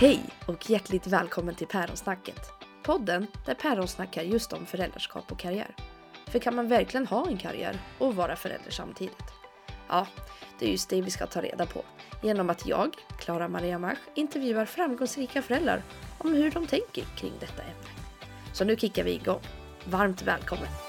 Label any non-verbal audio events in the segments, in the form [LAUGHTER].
Hej och hjärtligt välkommen till Päronsnacket. Podden där päron snackar just om föräldraskap och karriär. För kan man verkligen ha en karriär och vara förälder samtidigt? Ja, det är just det vi ska ta reda på genom att jag, Klara Maria Mach, intervjuar framgångsrika föräldrar om hur de tänker kring detta ämne. Så nu kickar vi igång. Varmt välkommen!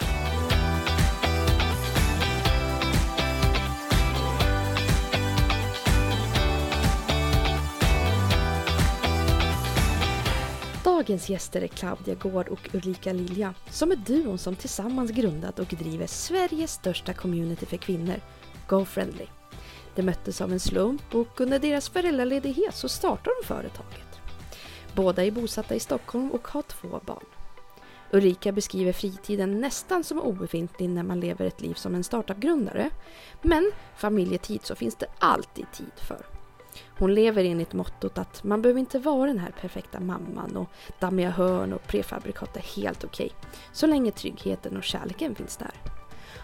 Dagens gäster är Claudia Gård och Ulrika Lilja som är duon som tillsammans grundat och driver Sveriges största community för kvinnor, GoFriendly. De möttes av en slump och under deras föräldraledighet så startade de företaget. Båda är bosatta i Stockholm och har två barn. Ulrika beskriver fritiden nästan som obefintlig när man lever ett liv som en startup-grundare. Men familjetid så finns det alltid tid för. Hon lever enligt mottot att man behöver inte vara den här perfekta mamman och dammiga hörn och prefabrikat är helt okej. Okay, så länge tryggheten och kärleken finns där.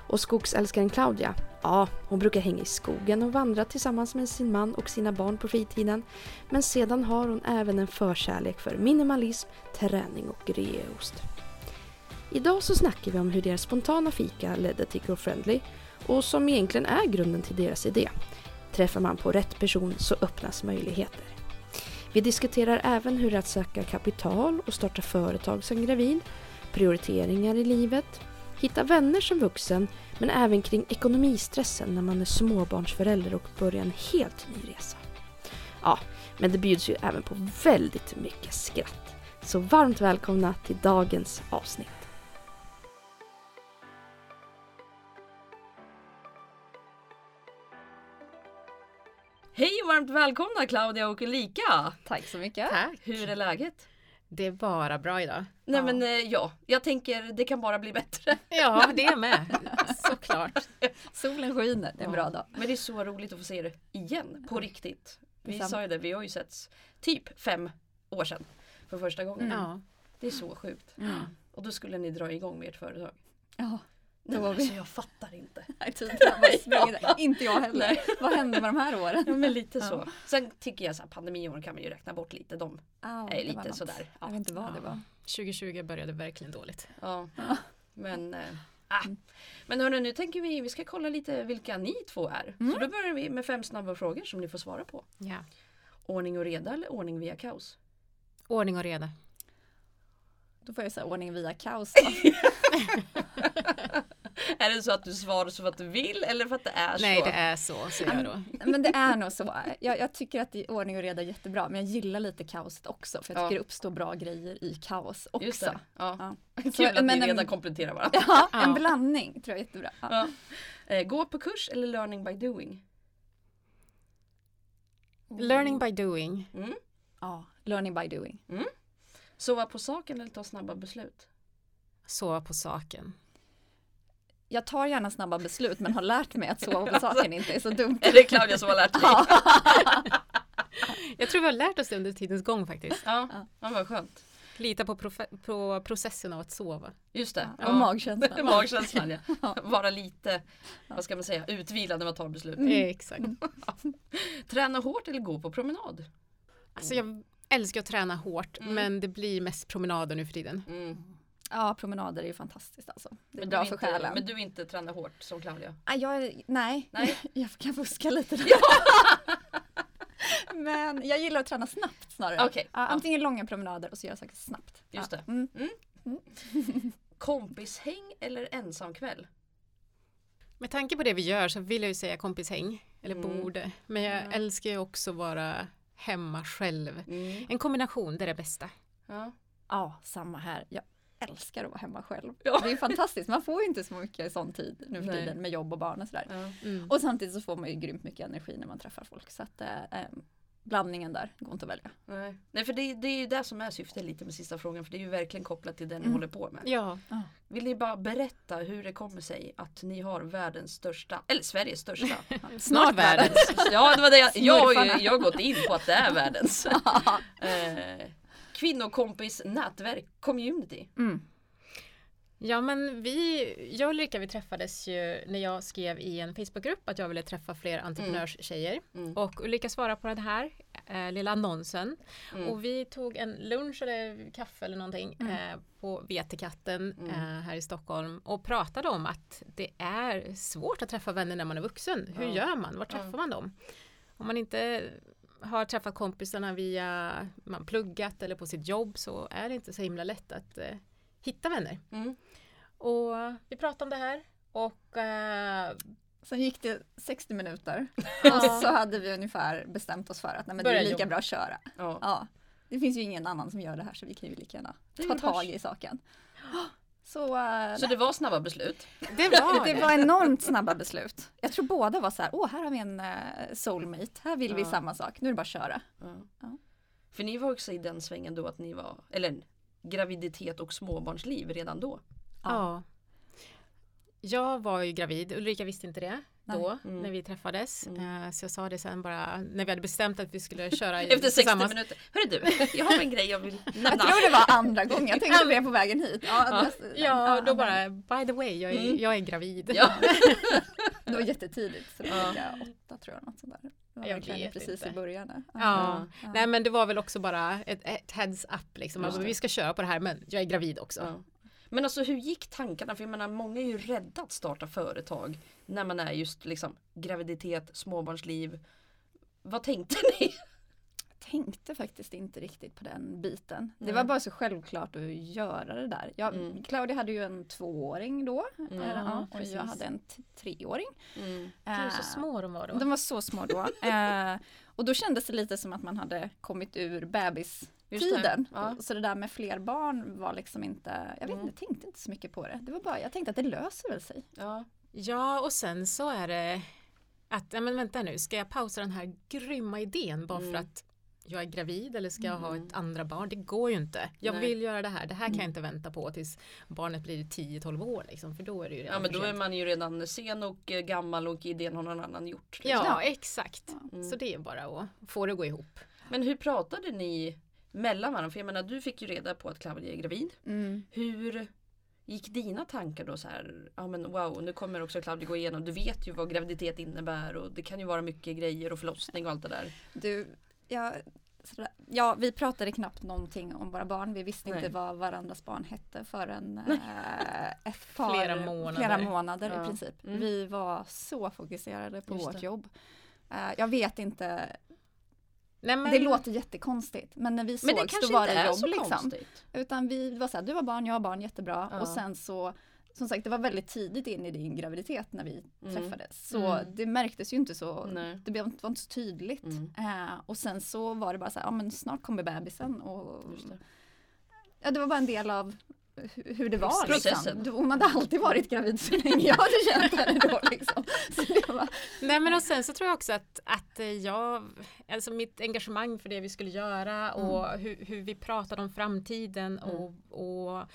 Och skogsälskaren Claudia, ja, hon brukar hänga i skogen och vandra tillsammans med sin man och sina barn på fritiden. Men sedan har hon även en förkärlek för minimalism, träning och reost. Idag så snackar vi om hur deras spontana fika ledde till GoFriendly och som egentligen är grunden till deras idé. Träffar man på rätt person så öppnas möjligheter. Vi diskuterar även hur att söka kapital och starta företag som gravid, prioriteringar i livet, hitta vänner som vuxen men även kring ekonomistressen när man är småbarnsförälder och börjar en helt ny resa. Ja, men det bjuds ju även på väldigt mycket skratt. Så varmt välkomna till dagens avsnitt. Hej och varmt välkomna Claudia och Ulrika! Tack så mycket! Tack! Hur är läget? Det är bara bra idag. Nej ja. men eh, ja, jag tänker det kan bara bli bättre. [LAUGHS] Ja, det är med. Såklart. [LAUGHS] Solen skiner, det är en bra dag. Men det är så roligt att få se det igen, på riktigt. Vi sa ju det, vi har ju setts typ fem år sedan för första gången. Mm. Det är så sjukt. Mm. Och då skulle ni dra igång med ert företag. Ja. Nej, men alltså, jag fattar inte. [LAUGHS] Nej, ja. Inte jag heller. Nej. Vad hände med de här åren? Ja, men lite så. Ja. Sen tycker jag att pandemiåren kan man ju räkna bort lite. De oh, är lite sådär. Jag vet inte vad det var. 2020 började verkligen dåligt. Ja, men äh, ah. Men hörni, nu tänker vi vi ska kolla lite vilka ni två är. Mm. Så då börjar vi med fem snabba frågor som ni får svara på. Ja. Ordning och reda eller ordning via kaos? Ordning och reda. Då får jag säga ordning via kaos. [LAUGHS] [LAUGHS] [LAUGHS] är det så att du svarar så för att du vill eller för att det är så? Nej, det är så, säger jag då. Men det är nog så. Jag, jag tycker att det är ordning och reda är jättebra, men jag gillar lite kaoset också, för jag tycker ja. det uppstår bra grejer i kaos också. Just det. Ja. Ja. [LAUGHS] Kul så, att ni redan en, kompletterar varandra. [LAUGHS] Ja, en blandning tror jag är jättebra. Ja. Eh, gå på kurs eller learning by doing? Learning by doing. Mm. Ja, learning by doing. Mm. Sova på saken eller ta snabba beslut? Sova på saken jag tar gärna snabba beslut men har lärt mig att sova på saken inte är så dumt. Är det Claudia som har lärt dig? [LAUGHS] jag tror vi har lärt oss det under tidens gång faktiskt. Ja, ja vad skönt. Lita på, på processen av att sova. Just det. Ja. Och magkänslan. [LAUGHS] magkänslan ja. Vara lite, vad ska man säga, utvilad när man tar beslut. Mm. Exakt. [LAUGHS] Träna hårt eller gå på promenad? Alltså jag älskar att träna hårt mm. men det blir mest promenader nu för tiden. Mm. Ja, promenader är ju fantastiskt alltså. Det är men bra för inte, själen. Men du inte tränar hårt som Claudia? Ah, jag, nej, nej. [LAUGHS] jag kan fuska lite. Då. Ja. [LAUGHS] men jag gillar att träna snabbt snarare. Okay. Ja, antingen långa promenader och så göra saker snabbt. Just det. Mm. Mm. Mm. [LAUGHS] Kompishäng eller ensamkväll? Med tanke på det vi gör så vill jag ju säga kompishäng. Eller mm. borde. Men jag mm. älskar ju också att vara hemma själv. Mm. En kombination, det är det bästa. Ja, ja samma här. Jag älskar att vara hemma själv. Ja. Det är fantastiskt, man får ju inte så mycket sån tid nu för tiden med jobb och barn och sådär. Ja. Mm. Och samtidigt så får man ju grymt mycket energi när man träffar folk. Så att äh, blandningen där går inte att välja. Nej, Nej för det, det är ju det som är syftet lite med sista frågan för det är ju verkligen kopplat till det ni mm. håller på med. Ja. Vill ni bara berätta hur det kommer sig att ni har världens största, eller Sveriges största. [LAUGHS] Snart världens. ja det var det jag, jag, jag har gått in på att det är världens. [LAUGHS] eh, kvinnokompis nätverk community. Mm. Ja men vi, jag och Ulrika vi träffades ju när jag skrev i en Facebookgrupp att jag ville träffa fler entreprenörstjejer. Mm. Och Ulrika svarade på den här eh, lilla annonsen. Mm. Och vi tog en lunch eller kaffe eller någonting eh, på Vetekatten Mm. eh, här i Stockholm och pratade om att det är svårt att träffa vänner när man är vuxen. Hur gör man? Var träffar man dem? Om man inte har träffat kompisarna via man pluggat eller på sitt jobb så är det inte så himla lätt att eh, hitta vänner. Mm. Och vi pratade om det här och eh, Sen gick det 60 minuter och så hade vi ungefär bestämt oss för att nej, men det är lika jobba. bra att köra. Ja. Ja. Det finns ju ingen annan som gör det här så vi kan ju lika gärna ta tag i saken. [GASPS] Så, eh, Så det var snabba beslut? det var [LAUGHS] det var enormt snabba beslut. Jag tror båda var så här, åh här har vi en eh, soulmate, här vill vi Ja. samma sak, nu är det bara att köra. Ja. Ja. För ni var också i den svängen då att ni var, eller graviditet och småbarnsliv redan då? Ja. Jag var ju gravid, Ulrika visste inte det. Då Mm. när vi träffades. Mm. Eh, Så jag sa det sen bara när vi hade bestämt att vi skulle [LAUGHS] köra Efter 60 tillsammans. minuter. Hörru du, jag har en grej jag vill [LAUGHS] nämna. Jag tror det var andra gången, jag tänkte på det på vägen hit. Ja, Ja. Ja, då bara by the way, jag är, Mm. jag är gravid. Ja. [LAUGHS] Det var jättetidigt, så det var Ja. åtta tror jag. Något sånt där. Det var Jag verkligen precis inte. i början. Ja. Ja. Nej men det var väl också bara ett, ett heads up liksom. Alltså, vi ska köra på det här men jag är gravid också. Men alltså hur gick tankarna? För jag menar många är ju rädda att starta företag när man är just liksom graviditet, småbarnsliv. Vad tänkte ni? tänkte faktiskt inte riktigt på den biten. Det Nej. var bara så självklart att göra det där. Jag, Mm. Claudia hade ju en tvååring då Mm. eh, ja, och precis. jag hade en treåring. Mm. Gud, så Eh, små de var då. De var så små då. Eh, och då kändes det lite som att man hade kommit ur bebistiden. Det, ja. Så det där med fler barn var liksom inte, jag vet Mm. inte, jag tänkte inte så mycket på det. Det var bara, jag tänkte att det löser väl sig. Ja. Ja och sen så är det att, ja men vänta nu, ska jag pausa den här grymma idén bara för Mm. att jag är gravid eller ska jag ha Mm. ett andra barn? Det går ju inte. Jag Nej. vill göra det här. Det här kan jag Mm. inte vänta på tills barnet blir 10-12 år liksom, för då är det ju redan ja men för då är man ju redan sen och eh, gammal och idén har någon annan gjort. liksom. Ja, exakt. Mm. Så det är bara att få det att gå ihop. Men hur pratade ni mellan varandra? För jag menar du fick ju reda på att Claudia är gravid. Hur gick dina tankar då så här? Ja men wow, nu kommer också Claudia gå igenom. Du vet ju vad graviditet innebär och det kan ju vara mycket grejer och förlossning och allt det där. Du, ja, sådär. ja, vi pratade knappt någonting om våra barn. Vi visste Nej. inte vad varandras barn hette förrän eh, ett par, Flera månader. flera månader Ja. i princip. Mm. Vi var så fokuserade på Just vårt det. jobb. Eh, jag vet inte, Nej, men, det låter jättekonstigt men när vi Men det sågs då var det jobb så liksom. konstigt. Utan vi var såhär, du har barn, jag har barn, jättebra. Ja. Och sen så, som sagt det var väldigt tidigt in i din graviditet när vi Mm. träffades. Så Mm. det märktes ju inte så, Nej. det blev- var inte så tydligt. Mm. Eh, och sen så var det bara så här, ja men snart kommer bebisen. Och, det. ja, det var bara en del av hur det var. Processen. Liksom. Hon hade alltid varit gravid så länge jag hade känt henne då. Liksom. Var, Nej men och sen så tror jag också att, att eh, jag, alltså mitt engagemang för det vi skulle göra och hur, hur vi pratade om framtiden och, och eh,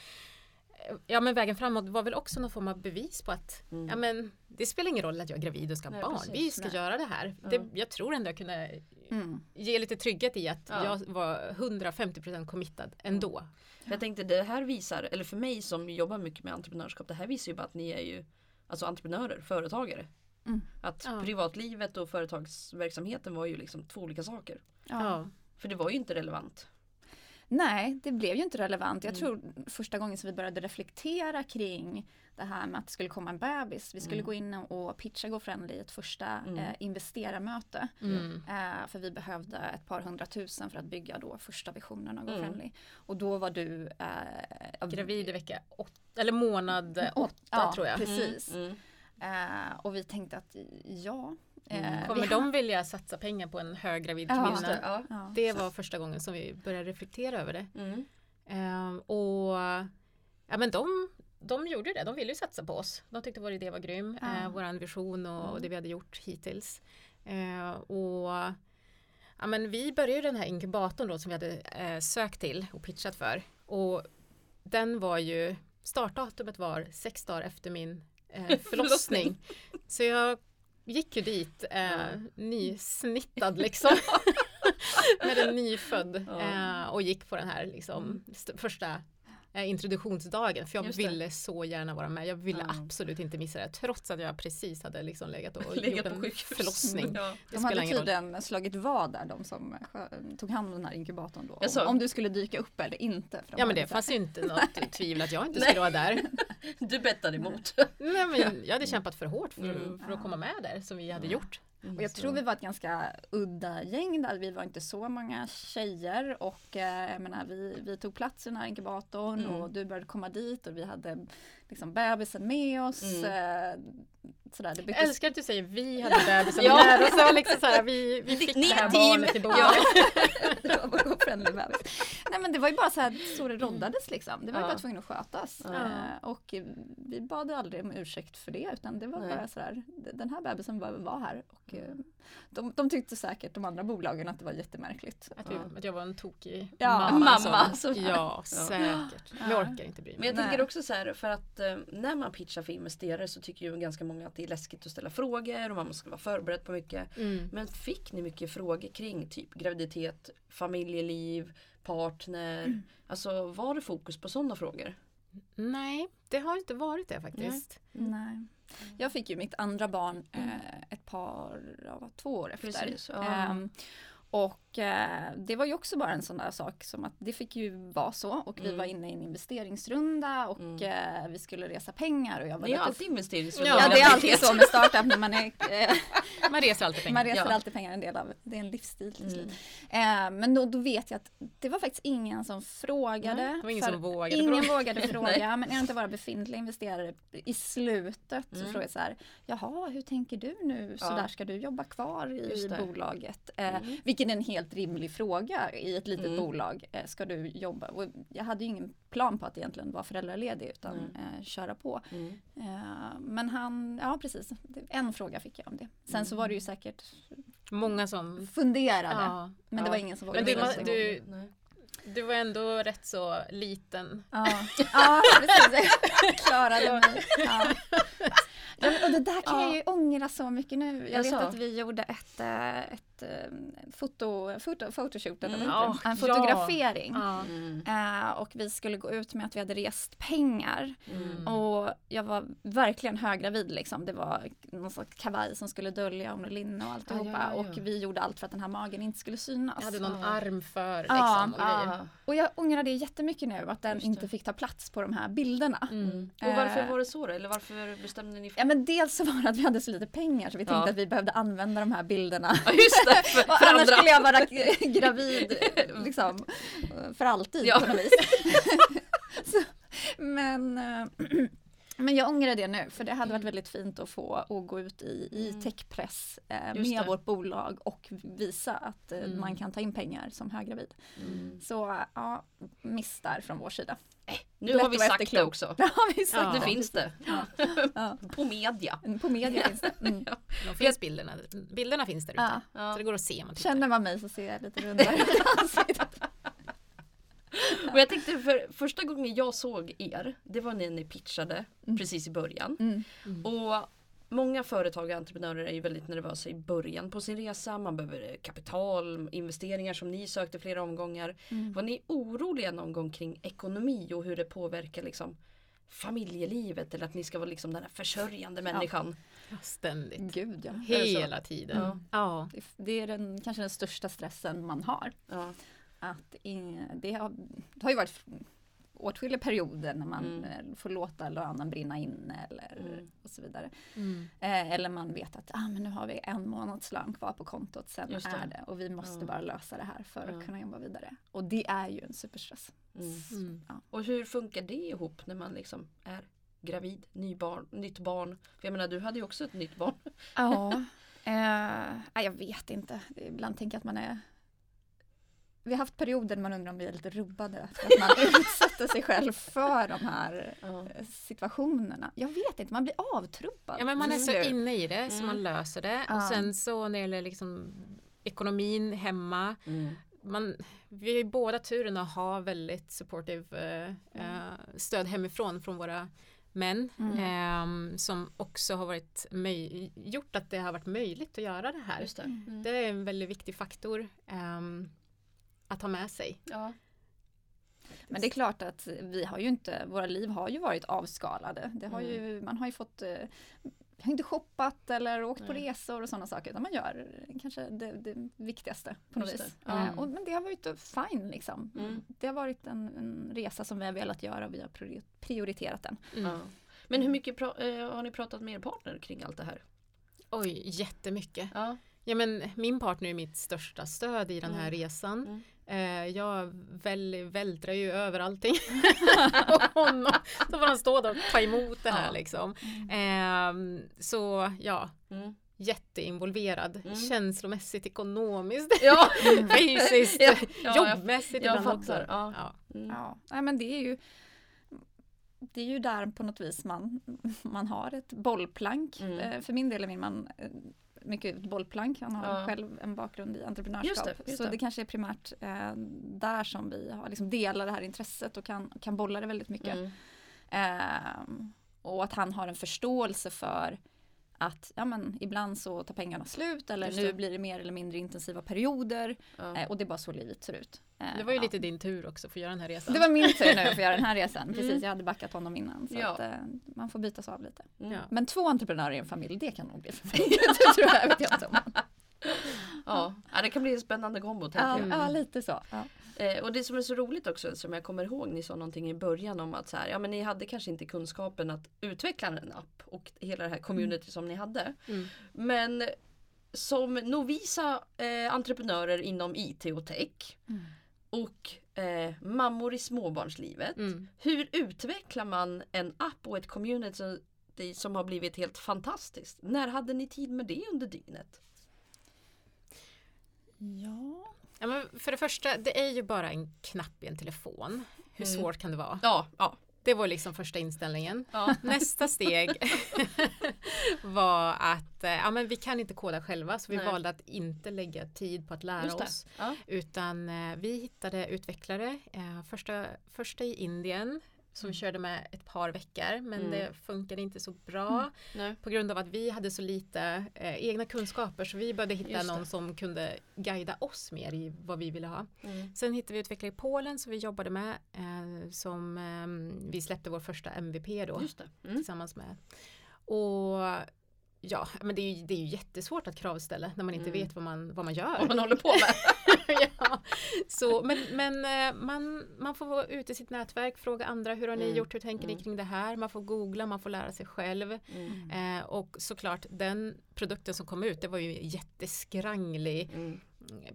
Ja men vägen framåt var väl också någon form av bevis på att Mm. ja, men, det spelar ingen roll att jag är gravid och ska ha barn. precis. vi ska Nej. göra det här. Ja. Det, jag tror ändå jag kunde mm. ge lite trygghet i att Ja. jag var 150% committad ändå. För Jag tänkte det här visar, eller för mig som jobbar mycket med entreprenörskap, det här visar ju bara att ni är ju alltså entreprenörer, företagare. Mm. Att Ja. privatlivet och företagsverksamheten var ju liksom två olika saker. Ja. För det var ju inte relevant. Nej, det blev ju inte relevant. Jag Mm. tror första gången som vi började reflektera kring det här med att det skulle komma en bebis. Vi skulle Mm. gå in och pitcha GoFriendly i ett första Mm. eh, investerarmöte. Eh, för vi behövde ett par hundratusen för att bygga då första visionen av. GoFriendly. Och då var du eh, av- Gravid i vecka åtta, eller månad åtta ja, tror jag. Precis. Eh, och vi tänkte att ja. Mm. eh, Kommer vi de vilja satsa pengar på en höggravid Ja. kvinna? Just det, ja. Ja. Det var första gången som vi började reflektera över det. Mm. Ehm, och ja, men de, de gjorde det, de ville ju satsa på oss. De tyckte vår idé var grym, Ja. eh, våran vision och, Mm. och det vi hade gjort hittills. Eh, och ja, men vi började ju den här inkubatorn då som vi hade eh, sökt till och pitchat för. Och den var ju, startdatumet var sex dagar efter min eh, [LAUGHS] förlossning. Så jag gick ju dit eh, Ja. nysnittad [LAUGHS] liksom. Med en nyfödd eh, och gick på den här liksom, st- första introduktionsdagen för jag ville så gärna vara med. Jag ville Ja. absolut inte missa det trots att jag precis hade liksom legat och [LAUGHS] Legat gjort på en sjukhus. förlossning. Ja. De hade ingen roll. tydligen slagit vad där, de som tog hand om den här inkubatorn då. Om, om du skulle dyka upp eller inte. Ja men det fanns ju inte [LAUGHS] något tvivel att jag inte skulle vara där. [LAUGHS] Du bettade emot. Nej, men jag hade kämpat för hårt för, Mm. för att komma med där som vi hade gjort. Och jag tror vi var ett ganska udda gäng där. Vi var inte så många tjejer och eh, jag menar, vi, vi tog plats i den här inkubatorn Mm. och du började komma dit och vi hade liksom bebisen med oss. Mm. Eh, sådär, det Jag byttes älskar att du säger vi hade bebisen Ja. oss. Det var liksom så här, vi, vi fick Ni det här är team. barnet i bordet. Ja. [LAUGHS] Nej men det var ju bara så här så det roddades liksom. Det var ju Ja. bara tvungen att skötas. Ja. Eh, och vi bad aldrig om ursäkt för det utan det var Nej. bara så här, den här bebisen behöver vara här. Och, eh, de, de tyckte säkert, de andra bolagen, att det var jättemärkligt. Att, vi, att jag var en tokig Ja, mamma. mamma, som- så- ja, säkert. Jag orkar inte bry Men mig. jag tänker också så här för att eh, när man pitchar för investerare så tycker ju ganska många att det är läskigt att ställa frågor och man måste vara förberedd på mycket. Mm. Men fick ni mycket frågor kring typ graviditet, familjeliv, partner? Alltså var det fokus på sådana frågor? Nej, det har inte varit det faktiskt. Nej. Jag fick ju mitt andra barn eh, ett par, ja, två år efter. Precis, ja. Ehm, och eh, det var ju också bara en sån där sak som att det fick ju vara så och vi Mm. var inne i en investeringsrunda och Mm. eh, vi skulle resa pengar och jag var har lite alltid investeringsråd. Ja, det är alltid så med startup när man är eh, [LAUGHS] Man reser alltid pengar. Man reser Ja. alltid pengar en del av det är en livsstil. Mm. Men då, då vet jag att det var faktiskt ingen som frågade. Det var ingen som vågade Ingen fråga. vågade [LAUGHS] fråga. men är inte bara befintliga investerare i slutet så Mm. frågade jag så här. Jaha, hur tänker du nu? Så Ja. där ska du jobba kvar i det. bolaget. Eh, Mm. Vilket är en helt rimlig fråga i ett litet Mm. bolag. Eh, ska du jobba? Och jag hade ju ingen plan på att egentligen vara föräldraledig utan Mm. eh, köra på. Mm. Eh, men han, ja precis, en fråga fick jag om det. Sen så var det ju säkert Många som... funderade. Ja. Men Ja. det var ingen som vågade Men du. Du var ändå rätt så liten. Ja, ja precis. Jag klarade mig. Ja. [LAUGHS] Ja, och det där kan jag ju ångra så mycket nu. Jag vet Jaså? att vi gjorde ett, eh, ett eh, foto, foto, photoshoot, eller Mm. Ja, en fotografering. Ja. Mm. Och vi skulle gå ut med att vi hade rest pengar. Mm. Och jag var verkligen höggravid liksom. Det var någon slags kavaj som skulle dölja om linne och alltihopa. Ja, ja, ja. Och vi gjorde allt för att den här magen inte skulle synas. Jag hade någon Ja. arm för Ja. liksom. och. Och jag ångrar det jättemycket nu att den inte fick ta plats på de här bilderna. Mm. Och varför var det så då? Eller varför bestämde ni Ja men dels så var det att vi hade så lite pengar så vi tänkte Ja. att vi behövde använda de här bilderna. Ja just det, [LAUGHS] för, för annars andra. skulle jag vara gravid liksom, för alltid Ja. på något vis. [LAUGHS] [LAUGHS] så, men, eh, [CLEARS THROAT] men jag ångrar det nu för det hade varit väldigt fint att få att gå ut i, i Mm. techpress eh, med det. vårt bolag och visa att eh, Mm. man kan ta in pengar som höggravid. Mm. Så ja, miss där från vår sida. Nu Lätt har vi sagt det också. [LAUGHS] Vi sagt. Ja. Nu finns det. Ja. På media. På media finns det. Mm. [LAUGHS] De finns bilderna. Bilderna finns där ute. Så det går att se man tittar. Känner man mig så ser jag lite rundare [LAUGHS] ut. Och jag tänkte för första gången jag såg er, det var när ni pitchade Mm. precis i början. Mm. Och många företag och entreprenörer är ju väldigt nervösa i början på sin resa. Man behöver kapital, investeringar som ni sökte flera omgångar. Mm. Var ni oroliga någon gång kring ekonomi och hur det påverkar liksom familjelivet eller att ni ska vara liksom den här försörjande människan? Ständigt. Gud ja. Hela tiden. Ja. Ja. Det, det är den, kanske den största stressen man har. Ja. Att in, det, har, det har ju varit åtskilliga perioder när man Mm. eh, får låta lönen brinna in eller Mm. och så vidare. Mm. Eh, eller man vet att ah, men nu har vi en månadslön kvar på kontot, sen det. är det och vi måste Ja. bara lösa det här för Ja. att kunna jobba vidare. Och det är ju en superstress. Mm. Mm. Och hur funkar det ihop när man liksom är gravid, ny barn, nytt barn? För jag menar du hade ju också ett nytt barn. Ja, [LAUGHS] eh, jag vet inte. Ibland tänker jag att man är vi har haft perioder där man undrar om vi är lite rubbade för att man [LAUGHS] utsätter sig själv för de här Ja. eh, situationerna. Jag vet inte, man blir avtrubbad. Ja men man är så Mm. inne i det så Mm. man löser det. Ja. Och sen så när det gäller liksom ekonomin hemma. Mm. Man, vi ju båda turen att ha väldigt supportive eh, eh, stöd hemifrån från våra män. Mm. ehm, som också har varit möj- gjort att det har varit möjligt att göra det här. Just det. Mm. Det är en väldigt viktig faktor ehm, att ha med sig. Ja. Men det är klart att vi har ju inte, våra liv har ju varit avskalade. Det har ju, man har ju fått eh, har inte shoppat eller åkt på Nej. resor och sådana saker. Utan man gör kanske det, det viktigaste på något Just vis. det. Mm. och, men det har varit fine liksom. Mm. Det har varit en, en resa som vi har velat göra och vi har priori- prioriterat den. Mm. Ja. Men hur mycket pra- eh, har ni pratat med er partner kring allt det här? Oj, jättemycket. Ja. Ja, men min partner är mitt största stöd i den här Mm. resan. Mm. Eh, jag väl, vältrar ju över allting [LAUGHS] på honom. Så får han stå där och ta emot det här Ja. liksom. Eh, så ja, Mm. jätteinvolverad. Mm. Känslomässigt, ekonomiskt, Ja, [LAUGHS] fysiskt, ja, ja, jag, jobbmässigt jag ibland fattar. också. Ja. Ja. Mm. Ja, nej, men det är ju det är ju där på något vis man, man har ett bollplank. Mm. Eh, För min del är min man eh, mycket bollplank. Han har Ja. själv en bakgrund i entreprenörskap. Just det, just så det. det kanske är primärt eh, där som vi har liksom delar det här intresset och kan, kan bolla det väldigt mycket. Mm. Ehm, och att han har en förståelse för att ja, men, ibland så tar pengarna slut eller nu blir det mer eller mindre intensiva perioder. Ja. Eh, och det är bara så livet ser ut. Eh, Det var ju ja. lite din tur också för att göra den här resan. Det var min tur nu att få [LAUGHS] göra den här resan. Precis, Mm. jag hade backat honom innan. Så Ja. att, eh, man får bytas av lite. Mm. Men två entreprenörer i en familj, det kan nog bli för mig. [LAUGHS] det tror jag, vet jag inte om. Ja. det kan bli en spännande kombo. Ja. Mm. ja, lite så. Eh, och det som är så roligt också som jag kommer ihåg, ni sa någonting i början om att så här, ja, men ni hade kanske inte kunskapen att utveckla en app och hela det här community som ni hade. Mm. Men som novisa eh, entreprenörer inom IT och tech Mm. och eh, mammor i småbarnslivet. Mm. Hur utvecklar man en app och ett community som har blivit helt fantastiskt? När hade ni tid med det under dygnet? ja. Ja, men för det första, det är ju bara en knapp i en telefon. Hur Mm. svårt kan det vara? Ja, ja. Det var liksom första inställningen. ja. [LAUGHS] Nästa steg [LAUGHS] var att eh, ja, men vi kan inte koda själva så vi Nej. valde att inte lägga tid på att lära oss. Ja. Utan eh, vi hittade utvecklare. Eh, första, första i Indien som Mm. körde med ett par veckor men Mm. det funkade inte så bra Nej. på grund av att vi hade så lite eh, egna kunskaper så vi behövde hitta någon som kunde guida oss mer i vad vi ville ha. Mm. Sen hittade vi utvecklare i Polen som vi jobbade med eh, som eh, vi släppte vår första MVP då. Mm. tillsammans med. Och ja, men det är ju, det är ju jättesvårt att kravställa när man inte Mm. vet vad man, vad man gör. Vad man håller på med. [LAUGHS] [LAUGHS] ja. Så, men men eh, man, man får vara ute i sitt nätverk, fråga andra hur har ni Mm. gjort, hur tänker Mm. ni kring det här? Man får googla, man får lära sig själv. Mm. Eh, och såklart den produkten som kom ut, det var ju jätteskranglig Mm.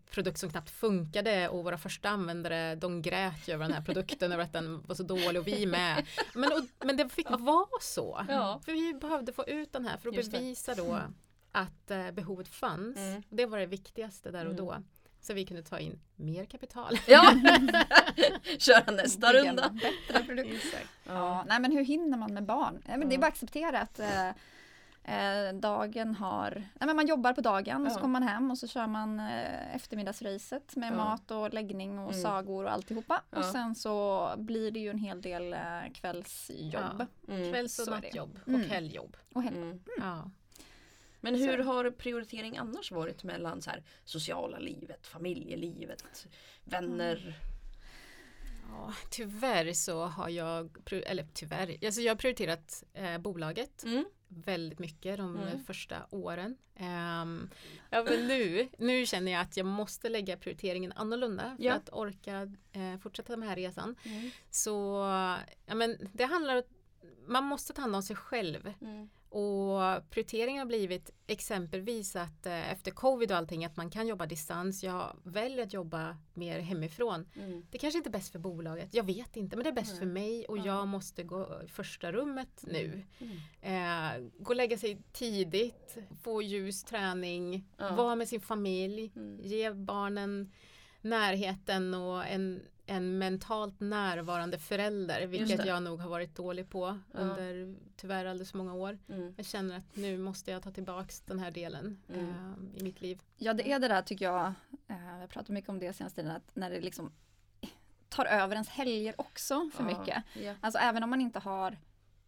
produkt som knappt funkade och våra första användare de grät ju över den här produkten över att den var så dålig och vi med. Men, och, men det fick vara så. Ja. För vi behövde få ut den här för att Just det. bevisa då att eh, behovet fanns. Mm. Det var det viktigaste där och Mm. då. Så vi kunde ta in mer kapital. [LAUGHS] Ja! [LAUGHS] Köra nästa runda. Bättre produkt. Ja, nej men hur hinner man med barn? Nej, men Det är Ja. bara att acceptera att eh, eh, dagen har, nej men man jobbar på dagen och så Ja. kommer man hem och så kör man eh, eftermiddagsracet med Ja. mat och läggning och Mm. sagor och alltihopa. Ja. Och sen så blir det ju en hel del eh, kvällsjobb. Mm. Kvälls och nattjobb Mm. och helgjobb. Och hem. Mm. Men hur har prioritering annars varit mellan så här, sociala livet, familjelivet, vänner? Ja, tyvärr så har jag, eller tyvärr, alltså jag har prioriterat eh, bolaget Mm. väldigt mycket de Mm. första åren. Ehm, ja, men nu, [LAUGHS] nu känner jag att jag måste lägga prioriteringen annorlunda för Ja. att orka eh, fortsätta den här resan. Mm. Så ja, men det handlar om man måste ta hand om sig själv Mm. Och prioriteringen har blivit exempelvis att eh, efter covid och allting att man kan jobba distans. Jag väljer att jobba mer hemifrån. Mm. Det kanske inte är bäst för bolaget, jag vet inte men det är bäst Nej. för mig och Ja. jag måste gå i första rummet nu. Mm. Eh, gå och lägga sig tidigt, få ljus träning, vara med sin familj, Mm. ge barnen närheten och en, en mentalt närvarande förälder, vilket jag nog har varit dålig på Ja. under tyvärr alldeles många år. Mm. Jag känner att nu måste jag ta tillbaks den här delen Mm. eh, i mitt liv. Ja det är det där tycker jag, eh, jag pratar mycket om det senaste tiden, att när det liksom tar över ens helger också för Ja. mycket. Ja. Alltså även om man inte har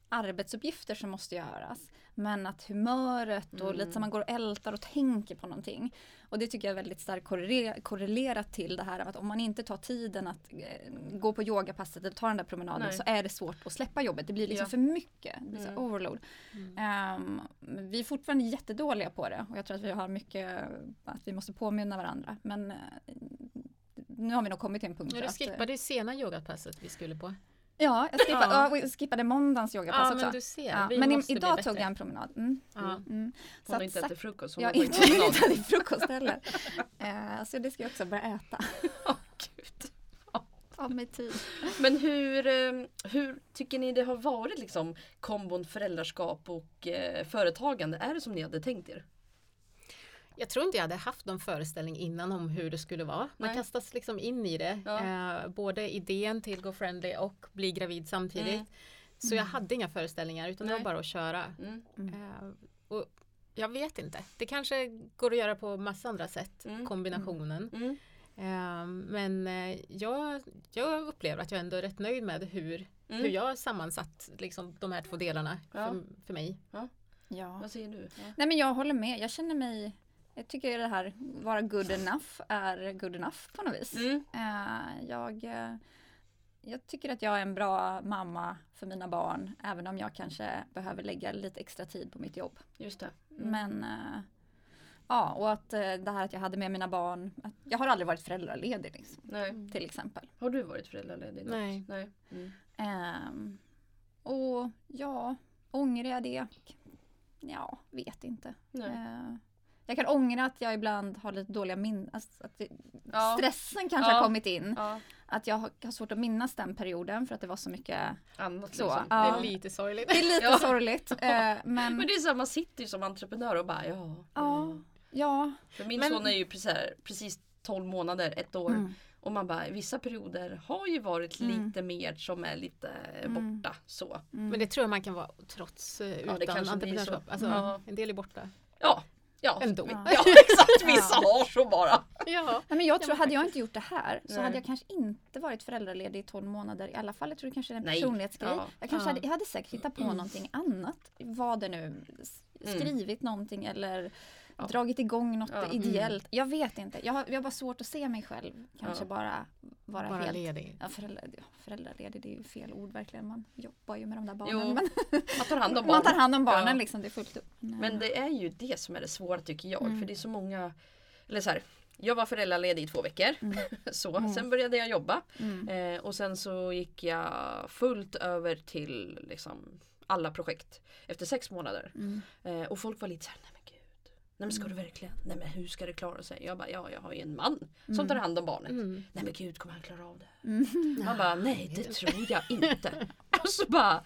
arbetsuppgifter som måste göras. Men att humöret och Mm. lite som man går och ältar och tänker på någonting. Och det tycker jag är väldigt starkt korrele- korrelerat till det här att om man inte tar tiden att eh, gå på yogapasset eller ta den där promenaden Nej. så är det svårt att släppa jobbet. Det blir liksom Ja. för mycket. Det blir så Mm. overload. Ehm, men vi är fortfarande jättedåliga på det och jag tror att vi har mycket att vi måste påminna varandra. Men eh, nu har vi nog kommit till en punkt Ja, du eh, skippade ju sena yogapasset vi skulle på. Ja, jag skippade, Ja. skippade måndagens yogapass Ja, också. men du ser. Ja, men i, idag tog jag en promenad. Mm. Ja. Mm. Hon [LAUGHS] har inte ätit frukost. hon Jag har inte äta frukost heller. [LAUGHS] Eh, så det ska jag också börja äta. [LAUGHS] Åh, Gud. Av mig tid. Men hur, eh, hur tycker ni det har varit liksom kombon föräldraskap och eh, företagande? Är det som ni hade tänkt er? Jag tror inte jag hade haft någon föreställning innan om hur det skulle vara. Man Nej. kastas liksom in i det. Ja. Eh, både idén till Go Friendly och bli gravid samtidigt. Mm. Så jag hade inga föreställningar utan det Nej. var bara att köra. Mm. Eh, och jag vet inte. Det kanske går att göra på massa andra sätt. Mm. Kombinationen. Mm. Eh, men eh, jag, jag upplever att jag ändå är rätt nöjd med hur, Mm. hur jag har sammansatt liksom, de här två delarna Ja. för, för mig. Ja. Vad säger du? Ja. Nej men jag håller med. Jag känner mig jag tycker det här vara good enough är good enough på något vis. Mm. Eh, jag, eh, jag tycker att jag är en bra mamma för mina barn även om jag kanske behöver lägga lite extra tid på mitt jobb. Just det. Mm. Men eh, ja, och att det här att jag hade med mina barn. Att jag har aldrig varit föräldraledig liksom, Nej. till exempel. Har du varit föräldraledig? något? Nej. Nej. Mm. Ehm, och ja, ångrar jag det? Ja, vet inte. Nej. Eh, jag kan ångra att jag ibland har lite dåliga minnen. Alltså att det, Ja. Stressen kanske Ja. har kommit in. Ja. Att jag har, har svårt att minnas den perioden för att det var så mycket. Annat Så, liksom. ja. Det är lite sorgligt. Det är lite [LAUGHS] Ja. sorgligt. eh, [LAUGHS] men Men det är så här, man sitter ju som entreprenör och bara ja. Ja. ja. För min Men- son är ju precis, precis 12 månader, ett år. Mm. Och man bara, vissa perioder har ju varit Mm. lite mer som är lite Mm. borta. Så. Mm. Men det tror jag man kan vara trots eh, det utan kanske blir så. entreprenörskap. Alltså, Ja. En del är borta. Ja, ja. Ändå. Ja. [LAUGHS] Ja exakt, vissa Ja. har så bara. Ja. Nej, men jag Ja, tror, hade jag inte gjort det här så Nej. hade jag kanske inte varit föräldraledig i 12 månader i alla fall. Jag tror det kanske är en personlighetsgrej. Ja. Jag, kanske Ja. hade, jag hade säkert hittat på någonting annat. Vad det nu, Mm. skrivit någonting eller Ja. dragit igång något Ja. Mm. ideellt. Jag vet inte. Jag har, jag har bara svårt att se mig själv kanske Ja. bara vara Bara helt ledig. Ja, föräldra, föräldraledig, det är ju fel ord verkligen. Man jobbar ju med de där barnen. men Man tar hand om [LAUGHS] man tar barnen. hand om barnen liksom, det är fullt upp. Men det är ju det som är det svåra tycker jag. Mm. För det är så många, eller så här, jag var föräldraledig i två veckor. Mm. [LAUGHS] Så, Mm. Sen började jag jobba. Mm. Eh, och sen så gick jag fullt över till liksom, alla projekt efter sex månader. Mm. Eh, och folk var lite såhär, nej men ska du Mm. verkligen? Nej men hur ska det klara sig? Jag bara, ja jag har ju en man som Mm. tar hand om barnet. Mm. Nej men gud kommer han klara av det? Mm. Man bara, nej det [LAUGHS] tror jag inte. och så bara,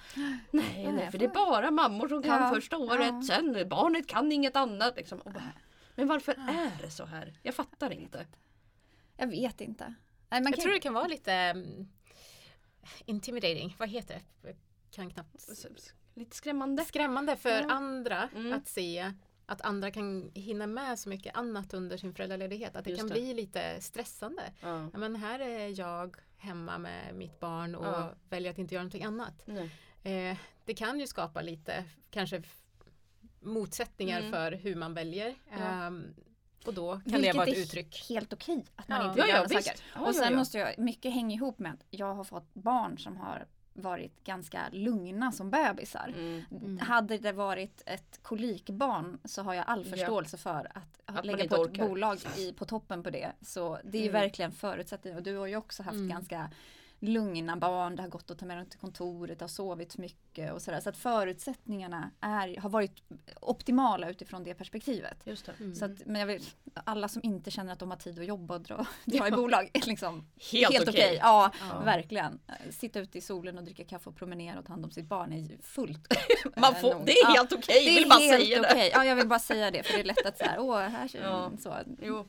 nej nej för det är bara mammor som kan Ja, första året. ja. Sen barnet kan inget annat. Liksom. Och bara, men varför är det så här? Jag fattar inte. Jag vet inte. Nej, man Jag kan- tror det kan vara lite mm, intimidating. Vad heter det? Jag kan knappt. Lite skrämmande. Skrämmande för Ja. andra Mm. att se att andra kan hinna med så mycket annat under sin föräldraledighet. Att det Just kan det. bli lite stressande. Ja. Ja, men här är jag hemma med mitt barn och Ja. väljer att inte göra någonting annat. Nej. Eh, det kan ju skapa lite kanske motsättningar Mm. för hur man väljer. Ja. Ehm, och då kan Vilket det vara ett är uttryck. helt okej att man Ja. inte vill ja göra visst. saker. Och sen ja, ja. måste jag, mycket hänga ihop med att jag har fått barn som har varit ganska lugna som bebisar. Mm. Mm. Hade det varit ett kolikbarn så har jag all Ja. förståelse för att, man lägga på ett orkar. bolag i, på toppen på det. Så det är ju Mm. verkligen förutsättning och du har ju också haft Mm. ganska lugna barn, det har gått att ta med dem till kontoret, det har sovit mycket och sådär. Så att förutsättningarna är, har varit optimala utifrån det perspektivet. Just det. Mm. Så att, men jag vill, alla som inte känner att de har tid att jobba och dra, [LAUGHS] dra i bolag [LAUGHS] liksom Helt, helt okej. okej. Ja, Ja. verkligen. Sitta ute i solen och dricka kaffe och promenera och ta hand om sitt barn är fullt [LAUGHS] Man eh, får, nog. det är Ja, helt okej, det är vill bara säga det. okej. Ja, jag vill bara säga det för det är lätt att så här, åh, här Ja. så. Jo,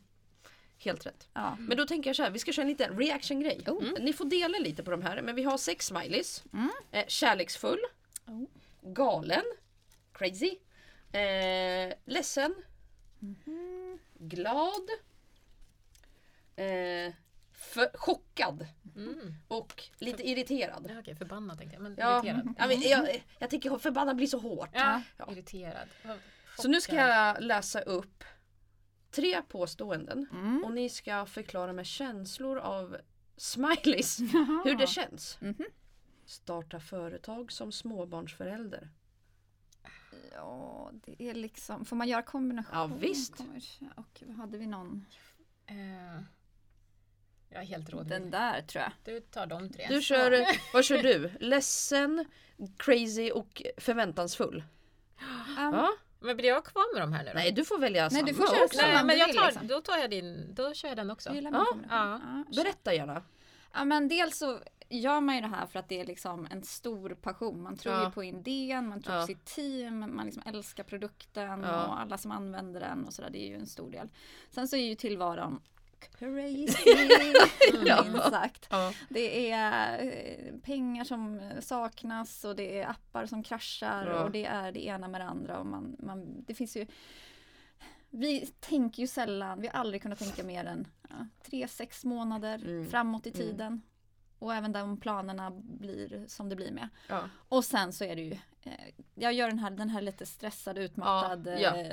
helt rätt. Ja. Men då tänker jag så här, vi ska köra en liten reaction-grej. Oh. Mm. Ni får dela lite på de här, men vi har sex smileys. Mm. Eh, kärleksfull, Oh. galen, crazy, eh, ledsen, Mhm. glad, eh, chockad Mm. och lite irriterad. Ja, okej, förbannad tänkte jag. Men Ja, irriterad. ja, men jag, jag tycker förbannad blir så hårt. Ja, irriterad. Så nu ska jag läsa upp tre påståenden Mm. och ni ska förklara med känslor av smileys [LAUGHS] hur det känns. Mhm. Starta företag som småbarnsförälder. Ja, det är liksom, får man göra kombination? Ja, visst. Kommer- Och hade vi någon? Eh, jag är helt rådvill. Den där tror jag. Du tar de tre. Du kör, [LAUGHS] vad kör du? Ledsen, crazy och förväntansfull? Um, Ja? Men blir jag kvar med de här nu då? Nej, du får välja Nej, samma du får köra också. Nej, men jag tar, liksom. då tar jag din, då kör jag den också. Jag Ja. Ja, Berätta gärna. Ja men dels så gör man ju det här för att det är liksom en stor passion. Man tror Ja. ju på idén, man tror Ja. på sitt team, man liksom älskar produkten Ja. och alla som använder den och sådär. Det är ju en stor del. Sen så är ju tillvaron crazy, [LAUGHS] Ja. sagt. Ja. Det är eh, pengar som saknas och det är appar som kraschar Ja. och det är det ena med det andra. Och man, man, det finns ju vi tänker ju sällan, vi har aldrig kunnat tänka mer än ja, tre, sex månader Mm. framåt i Mm. tiden. Och även de planerna blir som det blir med. Ja. Och sen så är det ju, eh, jag gör den här, den här lite stressad, utmattad, Ja, ja. eh,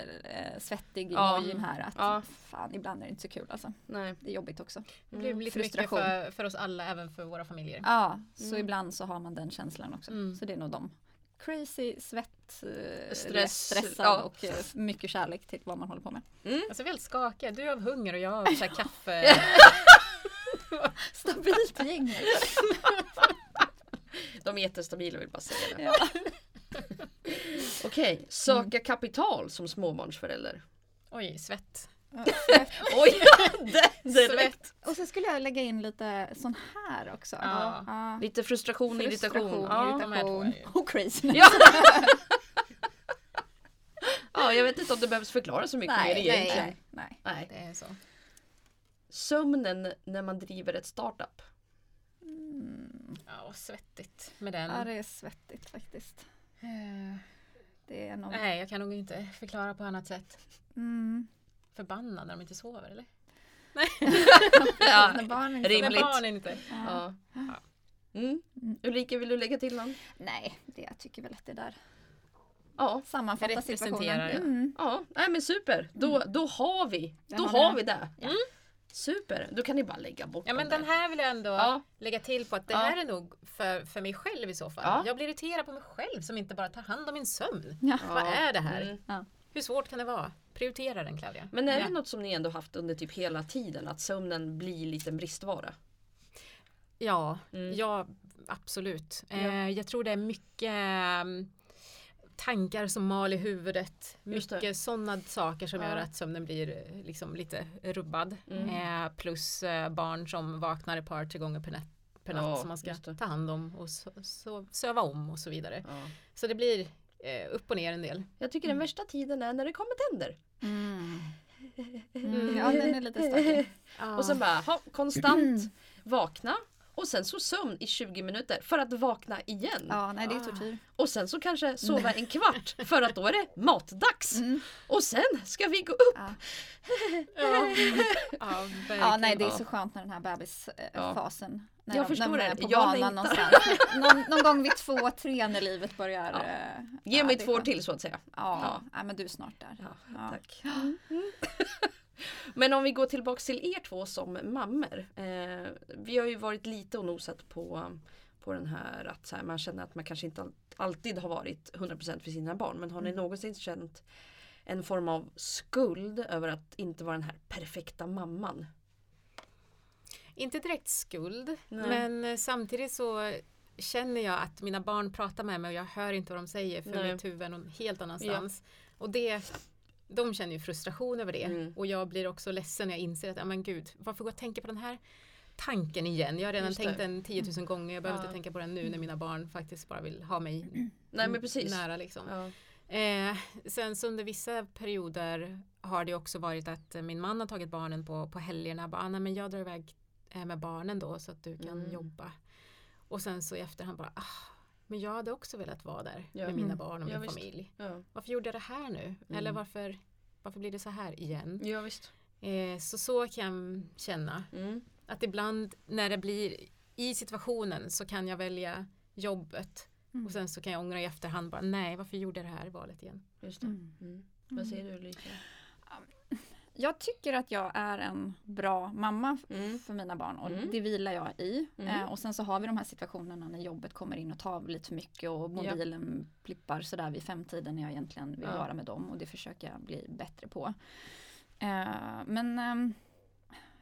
eh, svettig Ja. emojin här. Att Ja. fan, ibland är det inte så kul alltså. Nej. Det är jobbigt också. Det blir lite mycket för, för oss alla, även för våra familjer. Ja, så Mm. ibland så har man den känslan också. Mm. Så det är nog de. Crazy, svett, eh, Stress, stressad och eh, mycket kärlek till vad man håller på med. Alltså vi är helt skakiga. Du av hunger och jag av så kaffe. [LAUGHS] [LAUGHS] Stabilt gäng. [LAUGHS] De är jättestabila vill jag bara säga det. Ja. [LAUGHS] Okej, söka kapital som småbarnsförälder. Oj, svett. Oj, det, direkt. Och så skulle jag lägga in lite sån här också. Ja. Ja. Lite frustration, Frustration, irritation. Ja. Irritation och crazy. Ja. ja, jag vet inte om det behövs förklara så mycket mer Nej, egentligen. nej, nej. Nej. Det är så. Sömnen när man driver ett startup. Mm. Ja, svettigt med den. Ja, det är svettigt faktiskt. Eh, Det är nog... Nej, jag kan nog inte förklara på annat sätt. Mm. Förbannad när de inte sover eller? [LAUGHS] [LAUGHS] Ja, När barnen rimligt. När barnen inte. Ja. Ja. Mm. Ulrika, vill du lägga till någon? Nej, det jag tycker väl att det där Ja. sammanfattar situationen. Mm. Ja, nej men super. Då, då har vi. Då har vi har det. vi det. Ja. Super, då kan ni bara lägga bort Ja men den där. här vill jag ändå Ja. lägga till på att det Ja. här är nog för, för mig själv i så fall. Ja. Jag blir irriterad på mig själv som inte bara tar hand om min sömn. Ja. [LAUGHS] Vad är det här? Mm. Hur svårt kan det vara? Prioritera den Claudia. Men är det något som ni ändå haft under typ hela tiden? Att sömnen blir lite en bristvara? Ja, Mm. ja absolut. Eh, jag tror det är mycket mm, tankar som mal i huvudet. Mycket sådana saker som Ja. gör att sömnen blir eh, liksom lite rubbad. Mm. Eh, plus eh, barn som vaknar ett par, tre gånger per natt, per natt Ja, som man ska ta hand om och so, so, söva om och så vidare. Ja. Så det blir eh, upp och ner en del. Jag tycker den värsta tiden är när det kommer tänder. Mm. Mm. [LAUGHS] Ja, den är lite stökig. Och sen bara ha, konstant vakna och sen så sömn i 20 minuter för att vakna igen. Ja, nej det är Ah. tortyr. Och sen så kanske sova en kvart [LAUGHS] för att då är det matdags. Mm. Och sen ska vi gå upp. Ja. [LAUGHS] Ja, Ja, nej det är så skönt när den här bebisfasen. När Jag de- förstår när de är det. på Jag banan någonstans. [LAUGHS] någon, någon gång vid två, tre när livet börjar. Ja. eh, Ge ja, mig två år till så att säga. Ja, Ja. ja. men du är snart där. Ja, Ja. Tack. Mm. [GASPS] Men om vi går tillbaks till er två som mammor. Eh, vi har ju varit lite och nosat på, på den här att här, man känner att man kanske inte all, alltid har varit 100% för sina barn. Men har ni någonsin känt en form av skuld över att inte vara den här perfekta mamman? Inte direkt skuld, Nej. men eh, samtidigt så känner jag att mina barn pratar med mig och jag hör inte vad de säger för Nej. mitt huvud är någon helt annanstans. Och det, de känner ju frustration över det Mm. och jag blir också ledsen när jag inser att, men gud, varför går jag och tänker på den här tanken igen? Jag har redan Just tänkt det. den 10 000 gånger, jag behöver Ja. inte tänka på den nu när mina barn faktiskt bara vill ha mig [CLEARS THROAT] Nej nära liksom. Ja. Eh, sen så under vissa perioder har det också varit att min man har tagit barnen på, på helgerna. Bara, ah, men jag drar iväg eh, med barnen då så att du kan Mm. jobba. Och sen så i efterhand bara, ah, men jag hade också velat vara där Ja. med mina Mm. barn och Ja, min visst. familj. Ja. Varför gjorde jag det här nu? Eller Mm. varför, varför blir det så här igen? ja visst. Eh, så så kan jag känna. Mm. Att ibland när det blir i situationen så kan jag välja jobbet Mm. och sen så kan jag ångra i efterhand bara nej varför gjorde jag det här valet igen. Just det. Mm. Mm. Vad säger du Ulrika? Jag tycker att jag är en bra mamma Mm. för mina barn och Mm. det vilar jag i. Mm. Eh, och sen så har vi de här situationerna när jobbet kommer in och tar lite för mycket och mobilen blippar sådär vid femtiden när jag egentligen vill Ja. vara med dem och det försöker jag bli bättre på. Eh, men ehm,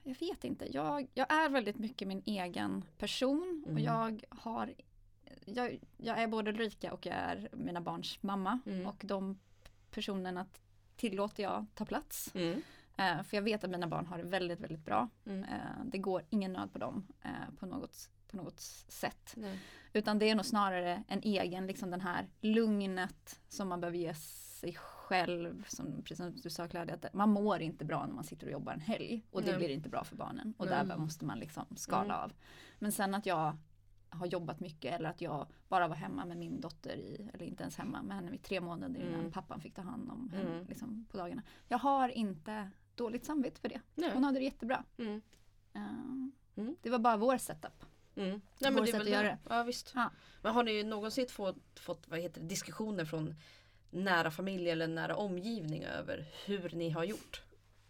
jag vet inte, jag, jag är väldigt mycket min egen person och Mm. jag har jag, jag är både Ulrika och jag är mina barns mamma Mm. och de personerna tillåter jag ta plats. Mm. Eh, för jag vet att mina barn har det väldigt, väldigt bra. Mm. Eh, det går ingen nöd på dem eh, på, något, på något sätt. Nej. Utan det är nog snarare en egen, liksom den här lugnet som man behöver ge sig själv. Som, precis som du sa Claudia, att man mår inte bra när man sitter och jobbar en helg. Och det Nej. blir inte bra för barnen. Och Nej. där måste man liksom skala Mm. av. Men sen att jag har jobbat mycket eller att jag bara var hemma med min dotter i, eller inte ens hemma med henne i tre månader innan Mm. pappan fick ta hand om henne Mm. liksom, på dagarna. Jag har inte dåligt samvete för det. Nej. Hon hade det jättebra. Mm. Mm. Det var bara vår setup. Mm. Nej, Vår det är sätt att göra det. Ja, visst. Ja. Men har ni någonsin fått, fått vad heter det, diskussioner från nära familj eller nära omgivning över hur ni har gjort?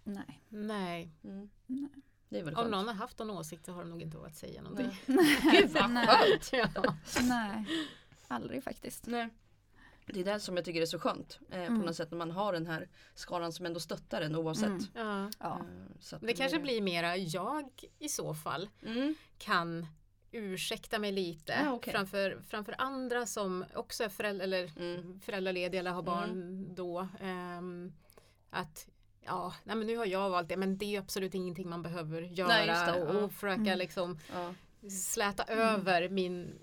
Nej. Nej, Mm. Nej. Det är väl om någon har haft någon åsikt så har de nog inte vågat säga någonting. [LAUGHS] Gud vad Nej. skönt! [LAUGHS] Nej. Aldrig faktiskt. Nej. Det är det som jag tycker är så skönt. Eh, Mm. På något sätt när man har den här skalan som ändå stöttar en oavsett. Mm. Ja. Ja. Eh, så att Det kanske blir mera jag i så fall Mm. kan ursäkta mig lite Ja, okej. framför, framför andra som också är föräldrar, eller Mm. föräldralediga eller har barn då. ehm, att ja, nej men nu har jag valt det men det är absolut ingenting man behöver göra Nej, och, och försöka Mm. liksom Ja. släta över min,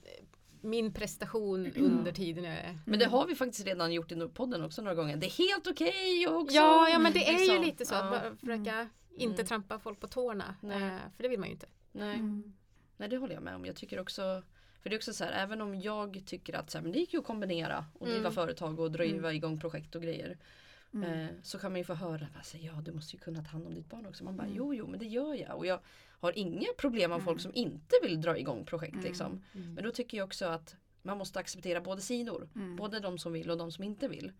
min prestation under tiden jag är Men det har vi faktiskt redan gjort i podden också några gånger. Det är helt okej också. Ja, ja men det är liksom. ju lite så att Ja. försöka inte Mm. trampa folk på tårna. Nej. Eh, för det vill man ju inte. Nej. Mm. Nej det håller jag med om. Jag tycker också för det är också så här, även om jag tycker att så här, men det gick ju att kombinera och driva Mm. företag och driva igång projekt och grejer. Mm. Eh, så kan man ju få höra, alltså, ja du måste ju kunna ta hand om ditt barn också. Man bara, Mm. jo jo men det gör jag. Och jag har inga problem med folk Mm. som inte vill dra igång projekt Mm. liksom. Men då tycker jag också att man måste acceptera båda sidor. Mm. Både de som vill och de som inte vill.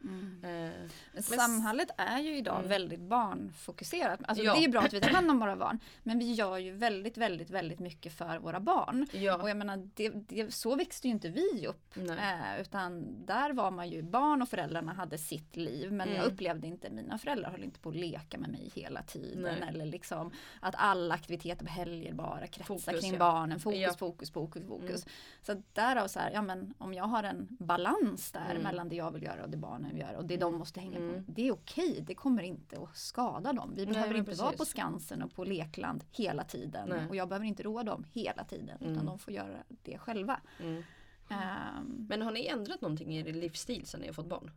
Mm. Men samhället är ju idag Mm. väldigt barnfokuserat. Alltså Ja. Det är bra att vi tar hand om våra barn. Men vi gör ju väldigt, väldigt, väldigt mycket för våra barn. Och ja, jag menar, det, det, så växte ju inte vi upp. Eh, utan där var man ju, barn och föräldrarna hade sitt liv. Men jag Mm. upplevde inte, mina föräldrar höll inte på att leka med mig hela tiden. Nej. Eller liksom att alla aktiviteter på helger bara kretsar Fokus, kring ja. barnen. Fokus, Ja. fokus, fokus, fokus. Så att därav så här, ja men om jag har en balans där Mm. mellan det jag vill göra och det barnen vill göra och det de måste hänga Mm. Det är okej, det kommer inte att skada dem. Vi Nej, behöver inte vara precis. på Skansen och på lekland hela tiden. Nej. Och jag behöver inte roa dem hela tiden. Mm. Utan de får göra det själva. Mm. Ehm, Men har ni ändrat någonting i er livsstil sen ni har fått barn?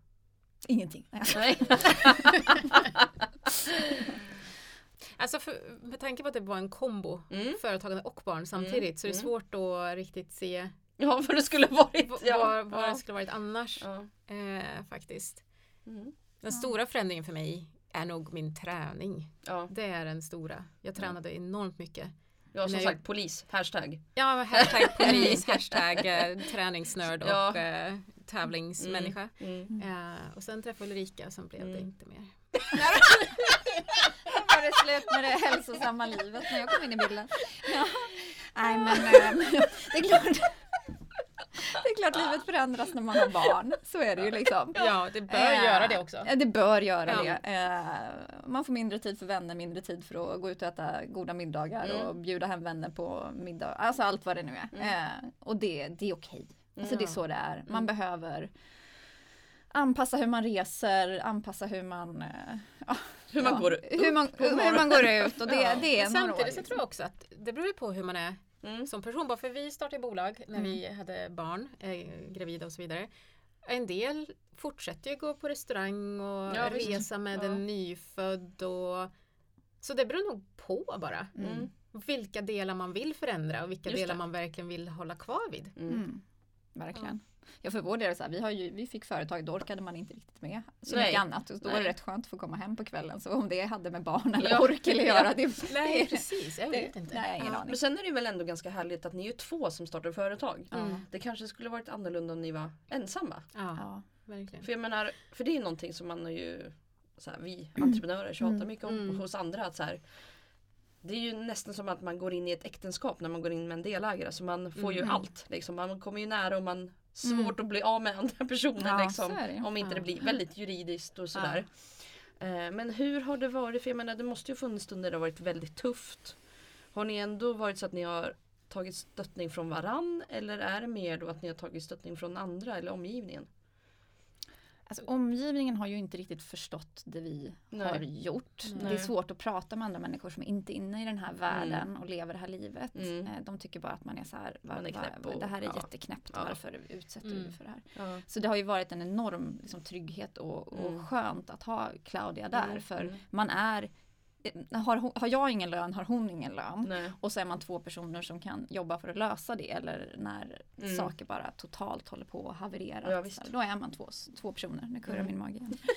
ingenting. Nej. [LAUGHS] Alltså för, med tanke på att det var en kombo, Mm. företagande och barn samtidigt, så är det Mm. svårt att riktigt se Ja vad det skulle varit. Ja. vad, vad ja. det skulle varit annars. Ja. Eh, faktiskt. Mm. Den Ja. stora förändringen för mig är nog min träning. ja. Det är den stora. Jag tränade enormt mycket. Ja som Nej, sagt polis, hashtag. Ja, hashtag [LAUGHS] polis, hashtag eh, träningsnörd och Ja. eh, tävlingsmänniska. Mm. Eh, och sen träffade Ulrika sen blev det Mm. inte mer. [LAUGHS] Då var det slut med det hälsosamma livet när jag kom in i bilden. Ja. Nej men eh, [LAUGHS] det är klart. Är klart livet förändras när man har barn. Så är det ju liksom. Ja, det bör Eh, göra det också. Det bör göra Ja. det. Eh, man får mindre tid för vänner, mindre tid för att gå ut och äta goda middagar Mm. och bjuda hem vänner på middag. Alltså allt vad det nu är. Mm. Eh, och det, det är okej. Alltså det är så det är. Man Mm. behöver anpassa hur man reser, anpassa hur man, eh, ja, Hur man ja, går hur man, hur man går ut och det, Ja. det är år. samtidigt så liksom. tror jag också att det beror på hur man är Mm. som person. Bara för vi startade bolag när Mm. vi hade barn, eh, gravida och så vidare. En del fortsätter ju gå på restaurang och Ja, visst. resa med Ja. en nyfödd. Och... Så det beror nog på bara. Mm. Vilka delar man vill förändra och vilka Just delar det. man verkligen vill hålla kvar vid. Mm. Mm. Verkligen. Ja för vår del det så här, vi, har ju, vi fick företag, då orkade man inte riktigt med så Nej. mycket annat. Och då var Nej. det rätt skönt att få komma hem på kvällen. Så om det hade med barn eller Ja. ork eller göra, det, Nej, det, precis. Jag vet inte. Nej, ingen Ja, aning. men sen är det väl ändå ganska härligt att ni är ju två som startar företag. Mm. Det kanske skulle varit annorlunda om ni var ensamma. Ja, Ja. verkligen. För jag menar, för det är någonting som man har ju så här, vi entreprenörer tjatar Mm. mycket om Mm. hos andra. Att så här, det är ju nästan som att man går in i ett äktenskap när man går in med en delägare. Så man får ju Mm. allt. Liksom. Man kommer ju nära och man svårt att bli av med andra personer. Ja, liksom, om inte det Ja. blir väldigt juridiskt och sådär. Eh, Men hur har det varit? För jag menar det måste ju funnits stunder det har varit väldigt tufft. Har ni ändå varit så att ni har tagit stöttning från varann eller är det mer då att ni har tagit stöttning från andra eller omgivningen? Alltså, omgivningen har ju inte riktigt förstått det vi Nej. har gjort. Nej. Det är svårt att prata med andra människor som är inte är inne i den här världen och lever det här livet. Mm. Eh, De tycker bara att man är så här, va, Man är va, knäpp och- det här är ja. jätteknäppt, Ja. varför utsätter Mm. du för det här? Ja. Så det har ju varit en enorm liksom, trygghet och, och Mm. skönt att ha Claudia där. Mm, för mm. man är, har, hon- har jag ingen lön har hon ingen lön. Nej. Och så är man två personer som kan jobba för att lösa det. Eller när Mm. saker bara totalt håller på att haverera. Ja. Så då är man två, två personer. Nu kurrar Mm. min mage igen. [LAUGHS]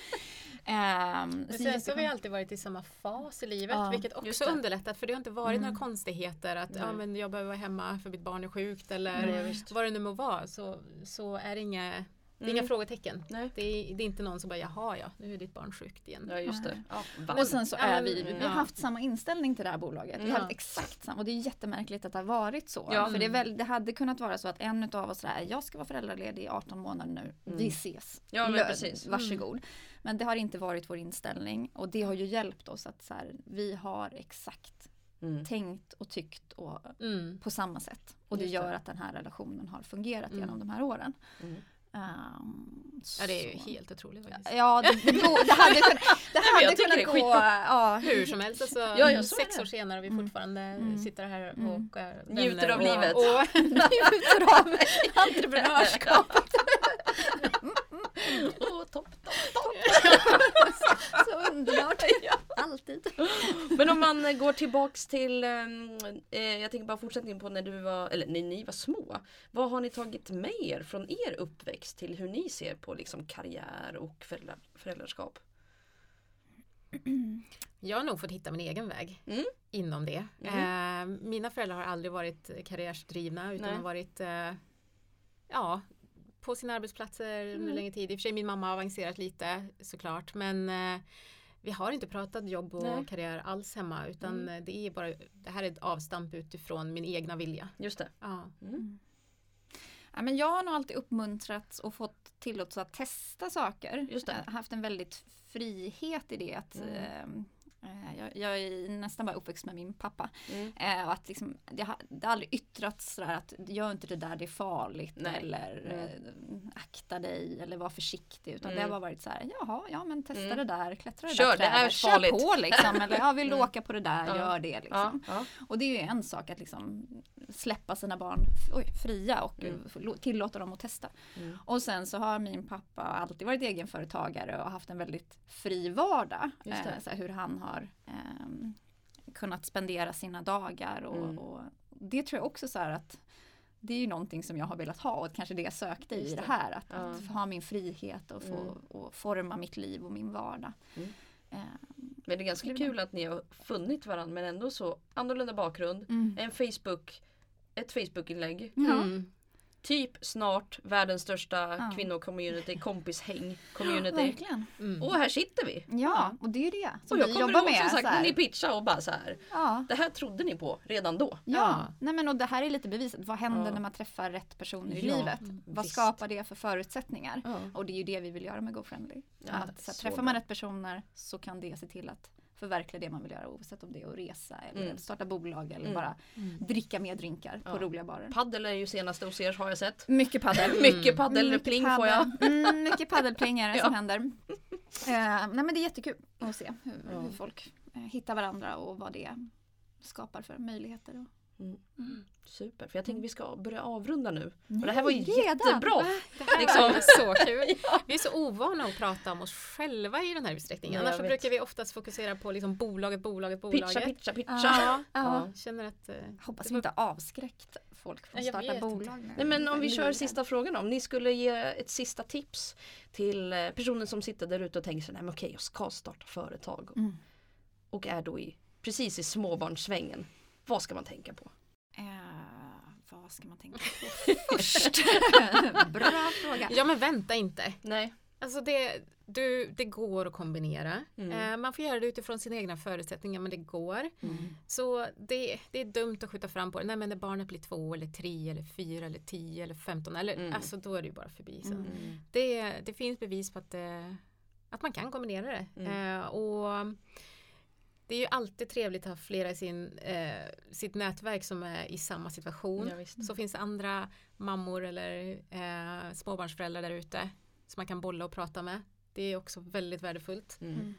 Ehm, Men så sen så har vi alltid varit i samma fas i livet Ja, vilket också underlättat för det har inte varit Mm. några konstigheter att ja, men jag behöver vara hemma för mitt barn är sjukt eller Nej, visst. vad det nu må vara så, så är det inga, det är Mm. inga frågetecken. Nej. Det är, det är inte någon som bara jaha ja nu är ditt barn sjukt igen. Ja just det. Ja? Och sen så är vi, vi har haft samma inställning till det här bolaget. Vi har haft exakt samma och det är jättemärkligt att det har varit så. Ja. För det, är väl, det hade kunnat vara så att en av oss är jag ska vara föräldraledig i 18 månader nu. Mm. Vi ses. Ja, men precis. Varsågod. Men det har inte varit vår inställning och det har ju hjälpt oss att så här, vi har exakt Mm. tänkt och tyckt och, Mm. på samma sätt. Och det Just det. gör att den här relationen har fungerat Mm. genom de här åren. Mm. Ehm, Ja det är ju så- helt otroligt faktiskt. Ja, det, det, hade kunnat, det [LAUGHS] jag hade tycker kunnat gå. Ja, Hur som helst, alltså, Ja, ja, så är sex år senare och vi Mm. fortfarande Mm. sitter här Mm. och är Njuter vänner av och, livet. Och, [LAUGHS] [LAUGHS] njuter av entreprenörskap. Åh, topp, topp, topp. Så underbart. Alltid. [LAUGHS] Men om man eh, går tillbaks till, ehm, eh, jag tänker bara fortsättningen på när du var, eller när ni var små. Vad har ni tagit med er från er uppväxt till hur ni ser på liksom karriär och föräldrar, föräldraskap? [CLEARS THROAT] Jag har nog fått hitta min egen väg Mm. inom det. Eh, mina föräldrar har aldrig varit karriärsdrivna utan Nej. har varit eh, ja, på sina arbetsplatser under Mm. längre tid. I och för sig min mamma har avancerat lite såklart men eh, vi har inte pratat jobb och Nej. karriär alls hemma utan Mm. det är bara det här är ett avstamp utifrån min egna vilja. Just det. Ja. Mm. Ja, men jag har nog alltid uppmuntrats och fått tillåtelse att testa saker. Just det. Jag har haft en väldigt frihet i det. Att, Mm. ehm, eh, jag, jag är nästan bara uppväxt med min pappa. Mm. Eh, och att liksom, det, har, det har aldrig yttrats sådär att gör inte det där, det är farligt. Nej. Eller Mm. eh, akta dig eller var försiktig. Utan Mm. det har bara varit så här, jaha, ja men testa Mm. det där, klättra det Kör, där det är trädet, farligt. Kör på liksom. Eller ja, vill du Mm. åka på det där, gör det liksom. Ja, ja. Och det är ju en sak att liksom släppa sina barn oj, fria och Mm. mm. tillåta dem att testa. Mm. Och sen så har min pappa alltid varit egenföretagare och haft en väldigt fri vardag. Eh, så hur han har ehm, kunnat spendera sina dagar. Och, Mm. och det tror jag också så här att det är ju någonting som jag har velat ha och kanske det jag sökte i det det. här. Att, Ja. att ha min frihet och få Mm. och forma mitt liv och min vardag. Eh, Men det är ganska kul att ni har funnit varandra men ändå så annorlunda bakgrund. mm. En Facebook, ett Facebook-inlägg. Ja. Mm. Typ snart världens största Ja. kvinnocommunity, kompishäng community. [GASPS] Verkligen. Mm. Och här sitter vi. Ja, och det är det som Och jag vi kommer jobbar ihåg med. som sagt när ni pitchade och bara så här. Ja, Det här trodde ni på redan då. ja. Ja. Nej, men och det här är lite beviset. Vad händer Ja. när man träffar rätt personer i Ja, livet? mm, Vad visst. skapar det för förutsättningar? Ja. Och det är ju det vi vill göra med GoFriendly. Ja, att, så här, så träffar bra. man rätt personer så kan det se till att förverkliga det man vill göra oavsett om det är att resa eller Mm. starta bolag eller Mm. bara Mm. dricka mer drinkar Ja. på roliga barer. Paddel är ju senaste hos er har jag sett. Mycket paddel. [LAUGHS] Mm. Mycket paddelpling får jag. Mm, mycket paddelpling är det Ja. som händer. Eh, nej men det är jättekul att se hur, Ja. hur folk eh, hittar varandra och vad det skapar för möjligheter. Och, Super, för jag tänker vi ska börja avrunda nu. Och Nej, det här var ju redan? jättebra! Det här Liksom. var så kul. [LAUGHS] Vi är så ovana att prata om oss själva i den här utsträckningen. Ja, Annars brukar vi oftast fokusera på liksom bolaget, bolaget, bolaget. Pitcha, pitcha, pitcha! Ja, Ja. känner att... eh, Hoppas vi inte har avskräckt folk från att starta bolag. inte. Nej men om vi kör sista frågan om ni skulle ge ett sista tips till eh, personen som sitter där ute och tänker så nej men okej jag ska starta företag Mm. och är då i, precis i småbarnssvängen. Vad ska man tänka på? Eh, vad ska man tänka på först? [LAUGHS] Bra fråga. Ja men vänta inte. Nej. Alltså det, du, det går att kombinera. Mm. Eh, man får göra det utifrån sina egna förutsättningar men det går. Mm. Så det, det är dumt att skjuta fram på det. Nej men när barnet blir två eller tre eller fyra eller tio eller femton eller Mm. alltså då är det ju bara förbi sen. Mm. Det, det finns bevis på att, det, att man kan kombinera det. Mm. Eh, och det är ju alltid trevligt att ha flera i sin, eh, sitt nätverk som är i samma situation. Ja, visst. Så finns det andra mammor eller eh, småbarnsföräldrar där ute som man kan bolla och prata med. Det är också väldigt värdefullt. Mm.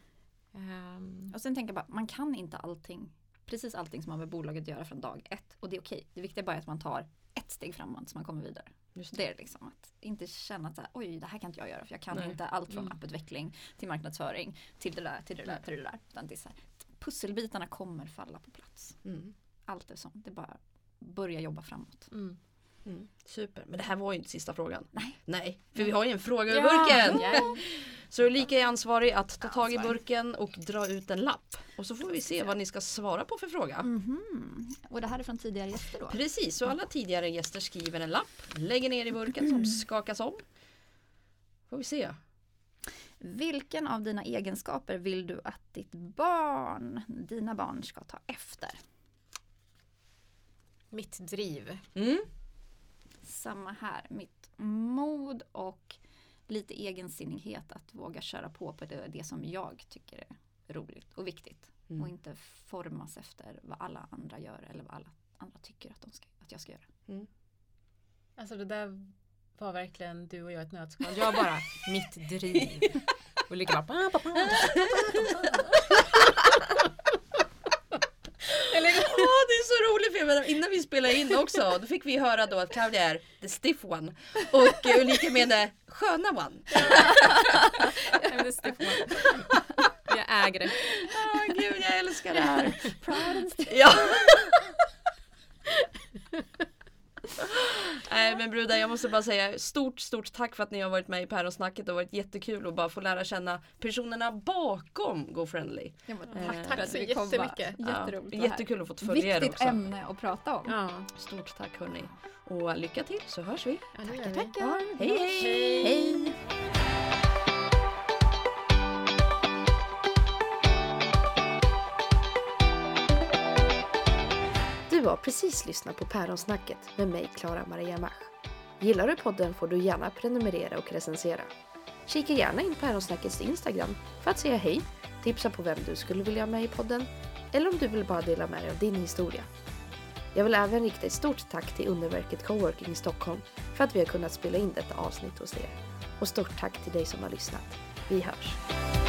Ehm, Och sen tänker jag bara, man kan inte allting, precis allting som har med bolaget att göra från dag ett. Och det är okej. Det viktiga är bara att man tar ett steg framåt så man kommer vidare. Just Det är liksom att inte känna att oj det här kan inte jag göra för jag kan Nej. inte allt från Mm. apputveckling till marknadsföring till det där, till det där, till det där. Utan det är så här, pusselbitarna kommer falla på plats. Mm. Allt är sånt. Det bara börja jobba framåt. mm. Mm. Super, men det här var ju inte sista frågan. Nej. Nej, för vi har ju en fråga Ja. burken! Ja. Så Ulrika är ansvarig att ta tag i burken och dra ut en lapp. Och så får vi se vad ni ska svara på för fråga. Mhm. Och det här är från tidigare gäster då? Precis, så alla tidigare gäster skriver en lapp, lägger ner i burken som [CLEARS THROAT] skakas om. Får vi se. Vilken av dina egenskaper vill du att ditt barn, dina barn ska ta efter? Mitt driv. Mm. Samma här, mitt mod och lite egensinnighet att våga köra på på det, det som jag tycker är roligt och viktigt. Mm. Och inte formas efter vad alla andra gör eller vad alla andra tycker att, de ska, att jag ska göra. Alltså det där var verkligen du och jag ett nötskal. Jag bara, [LAUGHS] mitt driv. Ulrika bara, pa, pa, pa. Eller, [LAUGHS] åh, det är så roligt för menar, innan vi spelade in också då fick vi höra då att Claudia är the stiff one och eh, Ulrika menar sköna [LAUGHS] one. Jag äger det. Åh gud jag älskar det här. Proud and stiff. Ja. Nej men brudar jag måste bara säga stort stort tack för att ni har varit med i Päronsnacket. Det har varit jättekul att bara få lära känna personerna bakom GoFriendly. Ja, men Eh, tack tack så jättemycket. Jätteroligt här. Jättekul att få följa er Viktigt också. ämne att prata om. Ja, Stort tack hörni. Och lycka till så hörs vi. ja Tackar, tackar. Hej hej! Hej. Du har precis lyssnat på Päronsnacket med mig, Klara Maria Mach. Gillar du podden får du gärna prenumerera och recensera. Kika gärna in Päronsnackets Instagram för att säga hej, tipsa på vem du skulle vilja ha med i podden eller om du vill bara dela med dig av din historia. Jag vill även rikta ett stort tack till Underverket Coworking i Stockholm för att vi har kunnat spela in detta avsnitt hos er. Och stort tack till dig som har lyssnat. Vi hörs!